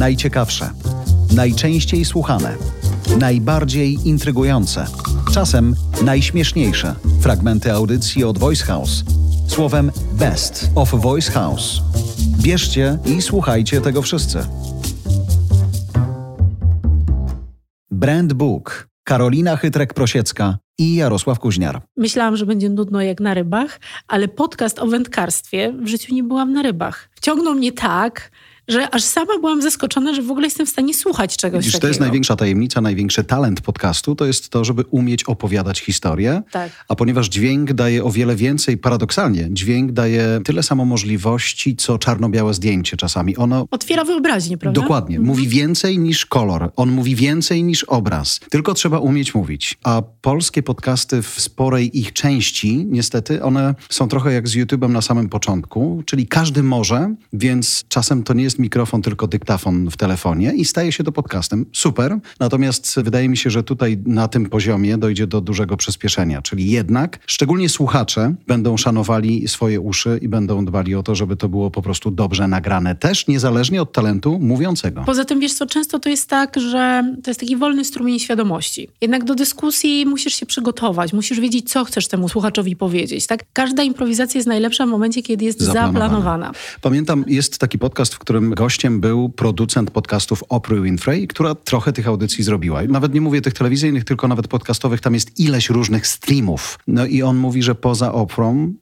Najciekawsze, najczęściej słuchane, najbardziej intrygujące, czasem najśmieszniejsze fragmenty audycji od Voice House. Słowem Best of Voice House. Bierzcie i słuchajcie tego wszyscy. Brand Book, Karolina Chytrek-Prosiecka i Jarosław Kuźniar. Myślałam, że będzie nudno jak na rybach, ale podcast o wędkarstwie w życiu nie byłam na rybach. Wciągnął mnie tak, że aż sama byłam zaskoczona, że w ogóle jestem w stanie słuchać czegoś Widzisz, takiego. to jest największa tajemnica, największy talent podcastu, to jest to, żeby umieć opowiadać historię. Tak. A ponieważ dźwięk daje o wiele więcej, paradoksalnie, dźwięk daje tyle samo możliwości, co czarno-białe zdjęcie czasami. Ono Otwiera wyobraźnię, prawda? Dokładnie. Mhm. Mówi więcej niż kolor. On mówi więcej niż obraz. Tylko trzeba umieć mówić. A polskie podcasty w sporej ich części, niestety, one są trochę jak z YouTube'em na samym początku, czyli każdy może, więc czasem to nie jest mikrofon, tylko dyktafon w telefonie i staje się to podcastem. Super. Natomiast wydaje mi się, że tutaj na tym poziomie dojdzie do dużego przyspieszenia, czyli jednak szczególnie słuchacze będą szanowali swoje uszy i będą dbali o to, żeby to było po prostu dobrze nagrane, też niezależnie od talentu mówiącego. Poza tym, wiesz co, często to jest tak, że to jest taki wolny strumień świadomości. Jednak do dyskusji musisz się przygotować, musisz wiedzieć, co chcesz temu słuchaczowi powiedzieć. Tak? Każda improwizacja jest najlepsza w momencie, kiedy jest Zaplanowana. zaplanowana. Pamiętam, jest taki podcast, w którym gościem był producent podcastów Oprah Winfrey, która trochę tych audycji zrobiła. Nawet nie mówię tych telewizyjnych, tylko nawet podcastowych, tam jest ileś różnych streamów. No i on mówi, że poza Oprah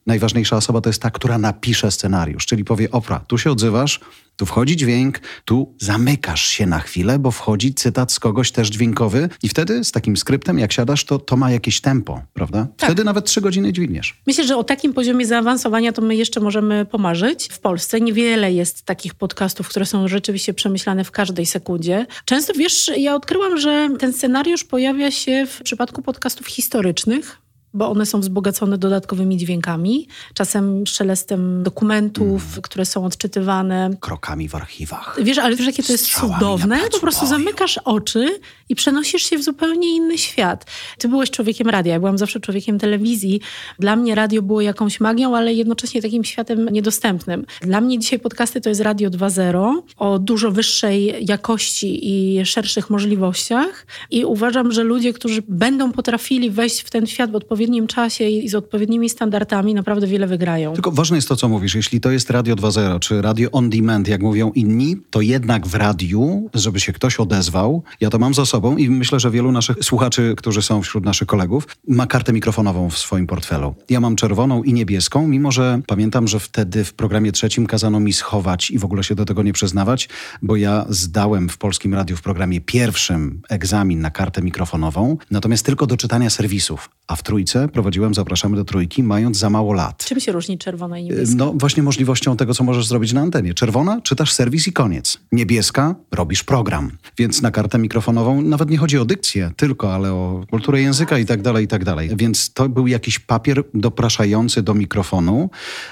najważniejsza osoba to jest ta, która napisze scenariusz, czyli powie Oprah, tu się odzywasz, tu wchodzi dźwięk, tu zamykasz się na chwilę, bo wchodzi cytat z kogoś też dźwiękowy i wtedy z takim skryptem, jak siadasz, to, to ma jakieś tempo, prawda? Tak. Wtedy nawet trzy godziny dźwigniesz. Myślę, że o takim poziomie zaawansowania to my jeszcze możemy pomarzyć. W Polsce niewiele jest takich podcastów, które są rzeczywiście przemyślane w każdej sekundzie. Często, wiesz, ja odkryłam, że ten scenariusz pojawia się w przypadku podcastów historycznych, bo one są wzbogacone dodatkowymi dźwiękami, czasem szelestem dokumentów, Mm. które są odczytywane. Krokami w archiwach. Wiesz, ale wiesz, jakie to jest Strzałami cudowne? Po prostu boju. zamykasz oczy i przenosisz się w zupełnie inny świat. Ty byłeś człowiekiem radia, ja byłam zawsze człowiekiem telewizji. Dla mnie radio było jakąś magią, ale jednocześnie takim światem niedostępnym. Dla mnie dzisiaj podcasty to jest Radio 2.0 o dużo wyższej jakości i szerszych możliwościach i uważam, że ludzie, którzy będą potrafili wejść w ten świat w odpowiednim czasie i z odpowiednimi standardami, naprawdę wiele wygrają. Tylko ważne jest to, co mówisz. Jeśli to jest Radio 2.0 czy Radio On Demand, jak mówią inni, to jednak w radiu, żeby się ktoś odezwał, ja to mam za sobą i myślę, że wielu naszych słuchaczy, którzy są wśród naszych kolegów, ma kartę mikrofonową w swoim portfelu. Ja mam czerwoną i niebieską, mimo że pamiętam, że wtedy w programie trzecim kazano mi schować i w ogóle się do tego nie przyznawać, bo ja zdałem w Polskim Radiu w programie pierwszym egzamin na kartę mikrofonową, natomiast tylko do czytania serwisów, a w trójce prowadziłem Zapraszamy do Trójki, mając za mało lat. Czym się różni czerwona i niebieska? No właśnie możliwością tego, co możesz zrobić na antenie. Czerwona, czytasz serwis i koniec. Niebieska, robisz program. Więc na kartę mikrofonową nawet nie chodzi o dykcję tylko, ale o kulturę języka i tak dalej, i tak dalej. Więc to był jakiś papier dopraszający do mikrofonu,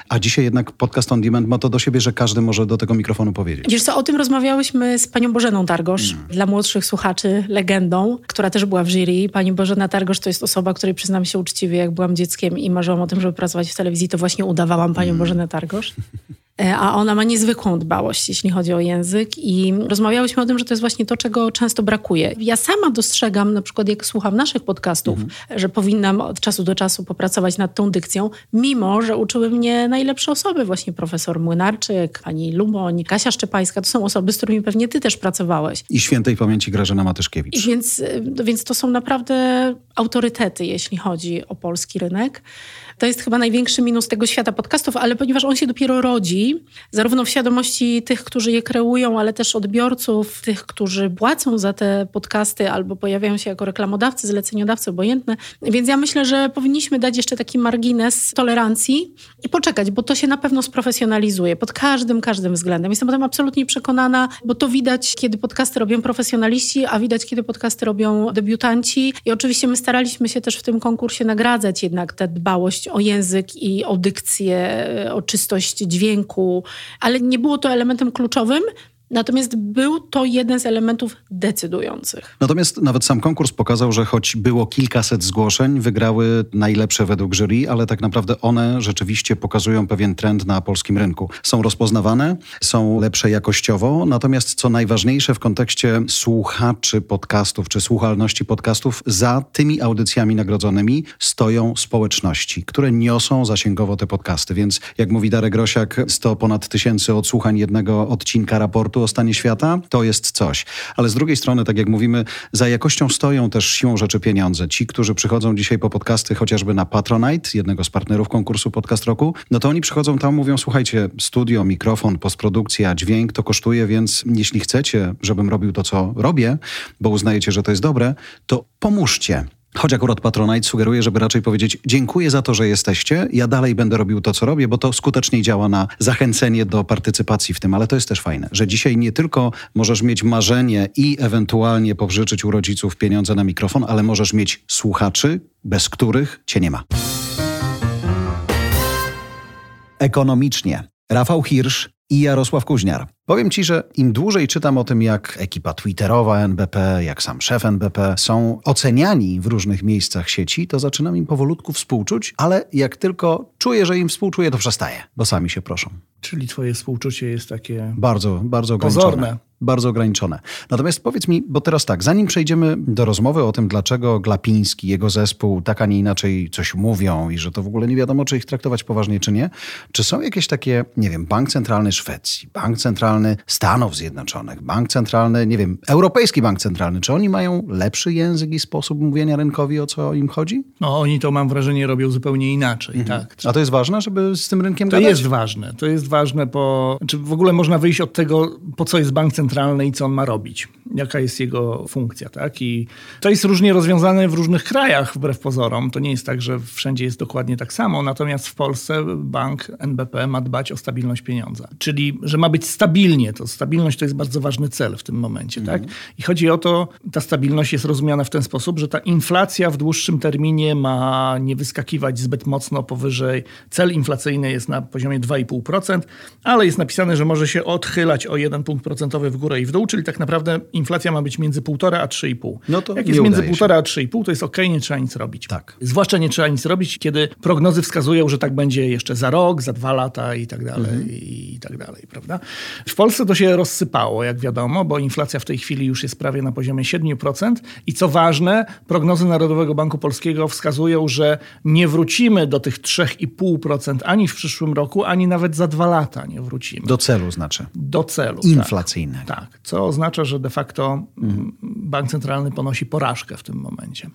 a dzisiaj jednak podcast on demand ma to do siebie, że każdy może do tego mikrofonu powiedzieć. Wiesz co, o tym rozmawiałyśmy z panią Bożeną Targosz, Mm. dla młodszych słuchaczy legendą, która też była w jury. Pani Bożena Targosz to jest osoba, której przyznam się uczciwie, jak byłam dzieckiem i marzyłam o tym, żeby pracować w telewizji, to właśnie udawałam panią Mm. Bożenę Targosz. E, A ona ma niezwykłą dbałość, jeśli chodzi o język, i rozmawiałyśmy o tym, że to jest właśnie to, czego często brakuje. Ja sama dostrzegam, na przykład jak słucham naszych podcastów, Mhm. że powinnam od czasu do czasu popracować nad tą dykcją, mimo że uczyły mnie najlepsze osoby, właśnie profesor Młynarczyk, pani Luboń, Kasia Szczepańska. To są osoby, z którymi pewnie ty też pracowałeś. I świętej pamięci Grażyna I Matyszkiewicz. więc, y, więc to są naprawdę autorytety, jeśli chodzi o polski rynek. To jest chyba największy minus tego świata podcastów, ale ponieważ on się dopiero rodzi, zarówno w świadomości tych, którzy je kreują, ale też odbiorców, tych, którzy płacą za te podcasty albo pojawiają się jako reklamodawcy, zleceniodawcy, obojętne. Więc ja myślę, że powinniśmy dać jeszcze taki margines tolerancji i poczekać, bo to się na pewno sprofesjonalizuje pod każdym, każdym względem. Jestem o tym absolutnie przekonana, bo to widać, kiedy podcasty robią profesjonaliści, a widać, kiedy podcasty robią debiutanci. I oczywiście my staraliśmy się też w tym konkursie nagradzać jednak tę dbałość o język i o dykcję, o czystość dźwięku, ale nie było to elementem kluczowym. Natomiast był to jeden z elementów decydujących. Natomiast nawet sam konkurs pokazał, że choć było kilkaset zgłoszeń, wygrały najlepsze według jury, ale tak naprawdę one rzeczywiście pokazują pewien trend na polskim rynku. Są rozpoznawane, są lepsze jakościowo, natomiast co najważniejsze w kontekście słuchaczy podcastów czy słuchalności podcastów, za tymi audycjami nagrodzonymi stoją społeczności, które niosą zasięgowo te podcasty. Więc jak mówi Darek Grosiak, 100 ponad tysięcy odsłuchań jednego odcinka raportu o stanie świata, to jest coś. Ale z drugiej strony, tak jak mówimy, za jakością stoją też siłą rzeczy pieniądze. Ci, którzy przychodzą dzisiaj po podcasty chociażby na Patronite, jednego z partnerów konkursu Podcast Roku, no to oni przychodzą tam, mówią, słuchajcie, studio, mikrofon, postprodukcja, dźwięk to kosztuje, więc jeśli chcecie, żebym robił to, co robię, bo uznajecie, że to jest dobre, to pomóżcie. Choć akurat Patronite sugeruje, żeby raczej powiedzieć dziękuję za to, że jesteście, ja dalej będę robił to, co robię, bo to skutecznie działa na zachęcenie do partycypacji w tym, ale to jest też fajne, że dzisiaj nie tylko możesz mieć marzenie i ewentualnie pożyczyć u rodziców pieniądze na mikrofon, ale możesz mieć słuchaczy, bez których cię nie ma. Ekonomicznie. Rafał Hirsch i Jarosław Kuźniar. Powiem Ci, że im dłużej czytam o tym, jak ekipa Twitterowa NBP, jak sam szef NBP są oceniani w różnych miejscach sieci, to zaczynam im powolutku współczuć, ale jak tylko czuję, że im współczuję, to przestaję, bo sami się proszą. Czyli Twoje współczucie jest takie. Bardzo, bardzo ograniczone. Pozorne bardzo ograniczone. Natomiast powiedz mi, bo teraz tak, zanim przejdziemy do rozmowy o tym, dlaczego Glapiński, jego zespół tak, a nie inaczej coś mówią i że to w ogóle nie wiadomo, czy ich traktować poważnie, czy nie, czy są jakieś takie, nie wiem, Bank Centralny Szwecji, Bank Centralny Stanów Zjednoczonych, Bank Centralny, nie wiem, Europejski Bank Centralny, czy oni mają lepszy język i sposób mówienia rynkowi, o co im chodzi? No oni to, mam wrażenie, robią zupełnie inaczej, mhm. tak. A to jest ważne, żeby z tym rynkiem To gadać? jest ważne, to jest ważne, bo czy w ogóle można wyjść od tego, po co jest Bank Centralny centralny i co on ma robić, jaka jest jego funkcja. Tak? I to jest różnie rozwiązane w różnych krajach, wbrew pozorom. To nie jest tak, że wszędzie jest dokładnie tak samo, natomiast w Polsce bank NBP ma dbać o stabilność pieniądza. Czyli, że ma być stabilnie. To stabilność to jest bardzo ważny cel w tym momencie. Tak? Mhm. I chodzi o to, ta stabilność jest rozumiana w ten sposób, że ta inflacja w dłuższym terminie ma nie wyskakiwać zbyt mocno powyżej. Cel inflacyjny jest na poziomie 2,5%, ale jest napisane, że może się odchylać o 1 punkt procentowy w w górę i w dół, czyli tak naprawdę inflacja ma być między 1,5 a 3,5. No to Jak jest między 1,5 a 3,5, to jest ok, nie trzeba nic robić. Tak. Zwłaszcza nie trzeba nic robić, kiedy prognozy wskazują, że tak będzie jeszcze za rok, za dwa lata i tak dalej, mhm. i tak dalej, prawda? W Polsce to się rozsypało, jak wiadomo, bo inflacja w tej chwili już jest prawie na poziomie 7% i co ważne, prognozy Narodowego Banku Polskiego wskazują, że nie wrócimy do tych 3,5% ani w przyszłym roku, ani nawet za dwa lata nie wrócimy. Do celu znaczy. Do celu. Inflacyjnego. Tak. Tak, co oznacza, że de facto mhm. bank centralny ponosi porażkę w tym momencie.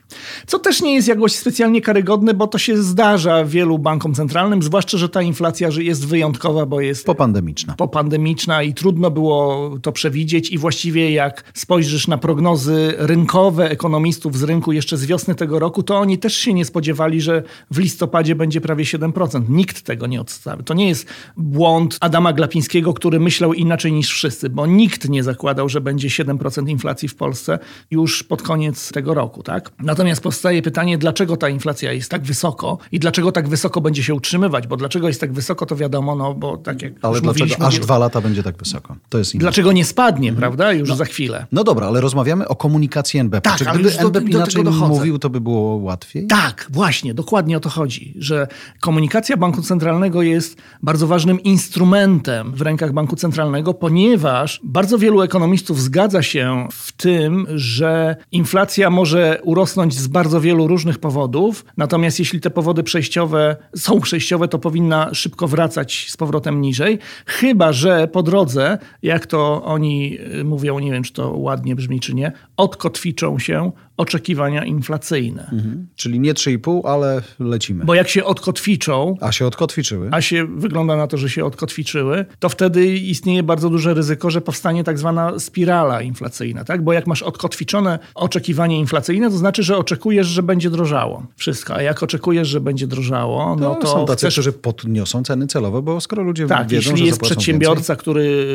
Co też nie jest jakoś specjalnie karygodne, bo to się zdarza wielu bankom centralnym, zwłaszcza, że ta inflacja jest wyjątkowa, bo jest popandemiczna. popandemiczna i trudno było to przewidzieć i właściwie jak spojrzysz na prognozy rynkowe ekonomistów z rynku jeszcze z wiosny tego roku, to oni też się nie spodziewali, że w listopadzie będzie prawie 7%. Nikt tego nie odstawił. To nie jest błąd Adama Glapińskiego, który myślał inaczej niż wszyscy, bo nikt nikt nie zakładał, że będzie 7% inflacji w Polsce już pod koniec tego roku. Tak? Natomiast powstaje pytanie, dlaczego ta inflacja jest tak wysoko i dlaczego tak wysoko będzie się utrzymywać, bo dlaczego jest tak wysoko, to wiadomo, no bo tak jak Ale dlaczego aż dwa lata będzie tak wysoko? To jest inne. Dlaczego nie spadnie, mhm. prawda? Już no. za chwilę. No dobra, ale rozmawiamy o komunikacji NBP. Tak, Czy gdyby do, NBP inaczej mówił, to by było łatwiej? Tak, właśnie, dokładnie o to chodzi, że komunikacja Banku Centralnego jest bardzo ważnym instrumentem w rękach Banku Centralnego, ponieważ bardzo bardzo wielu ekonomistów zgadza się w tym, że inflacja może urosnąć z bardzo wielu różnych powodów, natomiast jeśli te powody przejściowe są przejściowe, to powinna szybko wracać z powrotem niżej, chyba że po drodze, jak to oni mówią, nie wiem czy to ładnie brzmi czy nie, odkotwiczą się oczekiwania inflacyjne. Mhm. Czyli nie 3,5, ale lecimy. Bo jak się odkotwiczą... A się odkotwiczyły. A się wygląda na to, że się odkotwiczyły, to wtedy istnieje bardzo duże ryzyko, że powstanie tak zwana spirala inflacyjna. Tak? Bo jak masz odkotwiczone oczekiwanie inflacyjne, to znaczy, że oczekujesz, że będzie drożało wszystko. A jak oczekujesz, że będzie drożało, no, no to... Są tacy, chcesz... którzy podniosą ceny celowe, bo skoro ludzie tak, wiedzą, jeśli że jest przedsiębiorca, więcej... który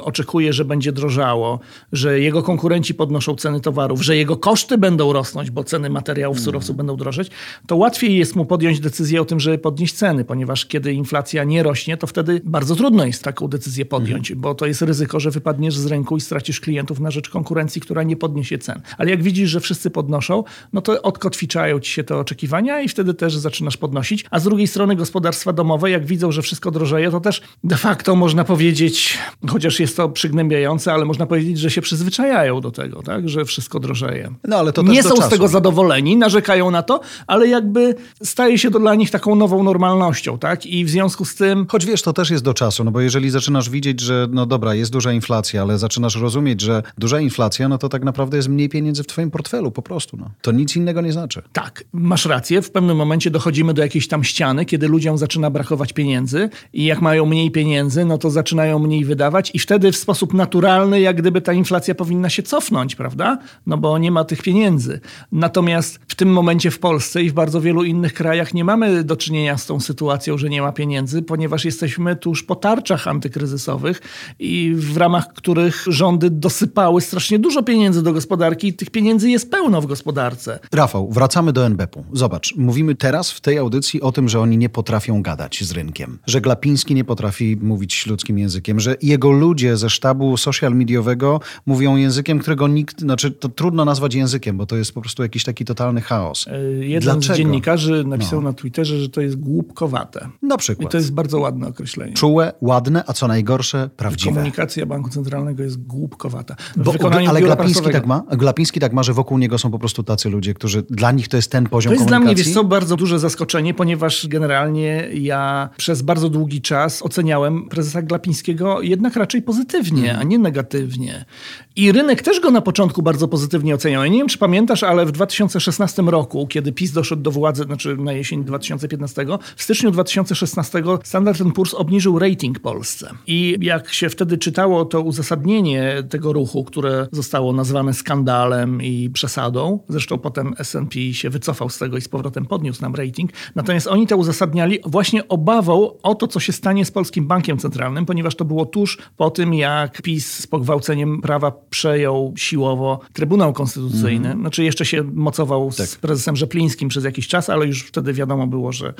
oczekuje, że będzie drożało, że jego konkurenci podnoszą ceny towarów, że jego koszty będą będą rosnąć, bo ceny materiałów, surowców będą drożeć, to łatwiej jest mu podjąć decyzję o tym, żeby podnieść ceny, ponieważ kiedy inflacja nie rośnie, to wtedy bardzo trudno jest taką decyzję podjąć, bo to jest ryzyko, że wypadniesz z rynku i stracisz klientów na rzecz konkurencji, która nie podniesie cen. Ale jak widzisz, że wszyscy podnoszą, no to odkotwiczają ci się te oczekiwania i wtedy też zaczynasz podnosić. A z drugiej strony gospodarstwa domowe, jak widzą, że wszystko drożeje, to też de facto można powiedzieć, chociaż jest to przygnębiające, ale można powiedzieć, że się przyzwyczajają do tego, tak? że wszystko drożeje. No, ale to też nie są z tego zadowoleni, narzekają na to, ale jakby staje się to dla nich taką nową normalnością, tak? I w związku z tym Choć wiesz, to też jest do czasu, no bo jeżeli zaczynasz widzieć, że no dobra, jest duża inflacja, ale zaczynasz rozumieć, że duża inflacja, no to tak naprawdę jest mniej pieniędzy w twoim portfelu po prostu, no. To nic innego nie znaczy. Tak, masz rację. W pewnym momencie dochodzimy do jakiejś tam ściany, kiedy ludziom zaczyna brakować pieniędzy i jak mają mniej pieniędzy, no to zaczynają mniej wydawać i wtedy w sposób naturalny, jak gdyby ta inflacja powinna się cofnąć, prawda? No bo nie ma tych pieniędzy. Natomiast w tym momencie w Polsce i w bardzo wielu innych krajach nie mamy do czynienia z tą sytuacją, że nie ma pieniędzy, ponieważ jesteśmy tuż po tarczach antykryzysowych i w ramach których rządy dosypały strasznie dużo pieniędzy do gospodarki i tych pieniędzy jest pełno w gospodarce. Rafał, wracamy do NBP-u. Zobacz, mówimy teraz w tej audycji o tym, że oni nie potrafią gadać z rynkiem, że Glapiński nie potrafi mówić ludzkim językiem, że jego ludzie ze sztabu social mediowego mówią językiem, którego nikt, znaczy to trudno nazwać językiem, bo to jest po prostu jakiś taki totalny chaos. E, Jeden Dlaczego? z dziennikarzy napisał No. na Twitterze, że to jest głupkowate. Na I przykład. to jest bardzo ładne określenie. Czułe, ładne, a co najgorsze, prawdziwe. Komunikacja Banku Centralnego jest głupkowata. Bo, ale Glapiński tak ma? Glapiński tak ma, że wokół niego są po prostu tacy ludzie, którzy dla nich to jest ten poziom To jest dla mnie, wiesz co, bardzo duże zaskoczenie, ponieważ generalnie ja przez bardzo długi czas oceniałem prezesa Glapińskiego jednak raczej pozytywnie, a nie negatywnie. I rynek też go na początku bardzo pozytywnie oceniał. Ja nie wiem, czy pamiętasz, ale w 2016 roku, kiedy PiS doszedł do władzy, znaczy na jesień 2015, w styczniu 2016 Standard Poor's obniżył rating Polsce. I jak się wtedy czytało to uzasadnienie tego ruchu, które zostało nazwane skandalem i przesadą, zresztą potem S&P się wycofał z tego i z powrotem podniósł nam rating, natomiast oni to uzasadniali właśnie obawą o to, co się stanie z Polskim Bankiem Centralnym, ponieważ to było tuż po tym, jak PiS z pogwałceniem prawa przejął siłowo Trybunał Konstytucyjny. Znaczy jeszcze się mocował z prezesem Rzeplińskim przez jakiś czas, ale już wtedy wiadomo było, że,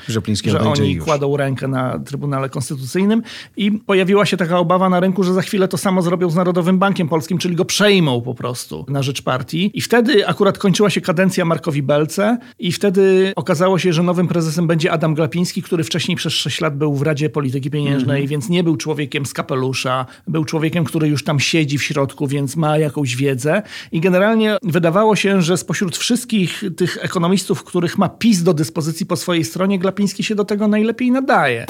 że oni już. kładą rękę na Trybunale Konstytucyjnym i pojawiła się taka obawa na rynku, że za chwilę to samo zrobią z Narodowym Bankiem Polskim, czyli go przejmą po prostu na rzecz partii. I wtedy akurat kończyła się kadencja Markowi Belce i wtedy okazało się, że nowym prezesem będzie Adam Glapiński, który wcześniej przez 6 lat był w Radzie Polityki Pieniężnej, więc nie był człowiekiem z kapelusza, był człowiekiem, który już tam siedzi w środku, więc ma jakąś wiedzę. I generalnie wydawało się, że spośród wszystkich tych ekonomistów, których ma PiS do dyspozycji po swojej stronie, Glapiński się do tego najlepiej nadaje.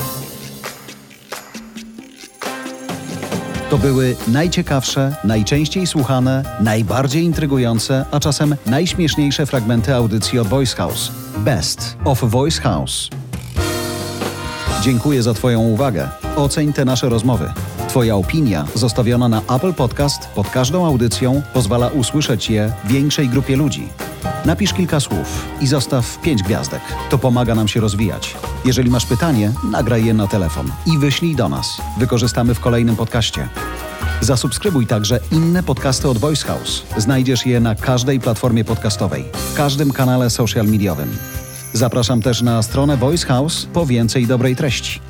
To były najciekawsze, najczęściej słuchane, najbardziej intrygujące, a czasem najśmieszniejsze fragmenty audycji od Voice House. Best of Voice House. Dziękuję za Twoją uwagę. Oceń te nasze rozmowy. Twoja opinia zostawiona na Apple Podcast pod każdą audycją pozwala usłyszeć je większej grupie ludzi. Napisz kilka słów i zostaw pięć gwiazdek. To pomaga nam się rozwijać. Jeżeli masz pytanie, nagraj je na telefon i wyślij do nas. Wykorzystamy w kolejnym podcaście. Zasubskrybuj także inne podcasty od Voice House. Znajdziesz je na każdej platformie podcastowej, w każdym kanale social mediowym. Zapraszam też na stronę Voice House po więcej dobrej treści.